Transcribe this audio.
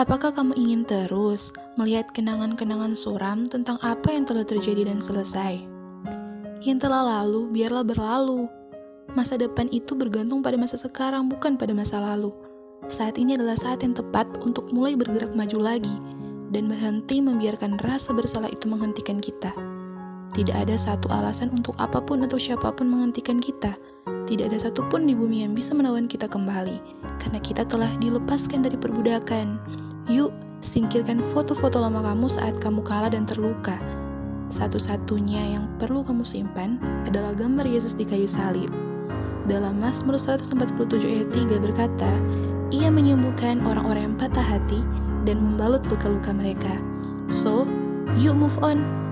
Apakah kamu ingin terus melihat kenangan-kenangan suram tentang apa yang telah terjadi dan selesai? Yang telah lalu, biarlah berlalu. Masa depan itu bergantung pada masa sekarang, bukan pada masa lalu. Saat ini adalah saat yang tepat untuk mulai bergerak maju lagi dan berhenti membiarkan rasa bersalah itu menghentikan kita. Tidak ada satu alasan untuk apa pun atau siapa pun menghentikan kita. Tidak ada satupun di bumi yang bisa menawan kita kembali, karena kita telah dilepaskan dari perbudakan. Yuk, singkirkan foto-foto lama kamu saat kamu kalah dan terluka. Satu-satunya yang perlu kamu simpan adalah gambar Yesus di kayu salib. Dalam Mazmur 147 ayat 3 berkata, Ia menyembuhkan orang-orang yang patah hati dan membalut luka-luka mereka. So, you move on.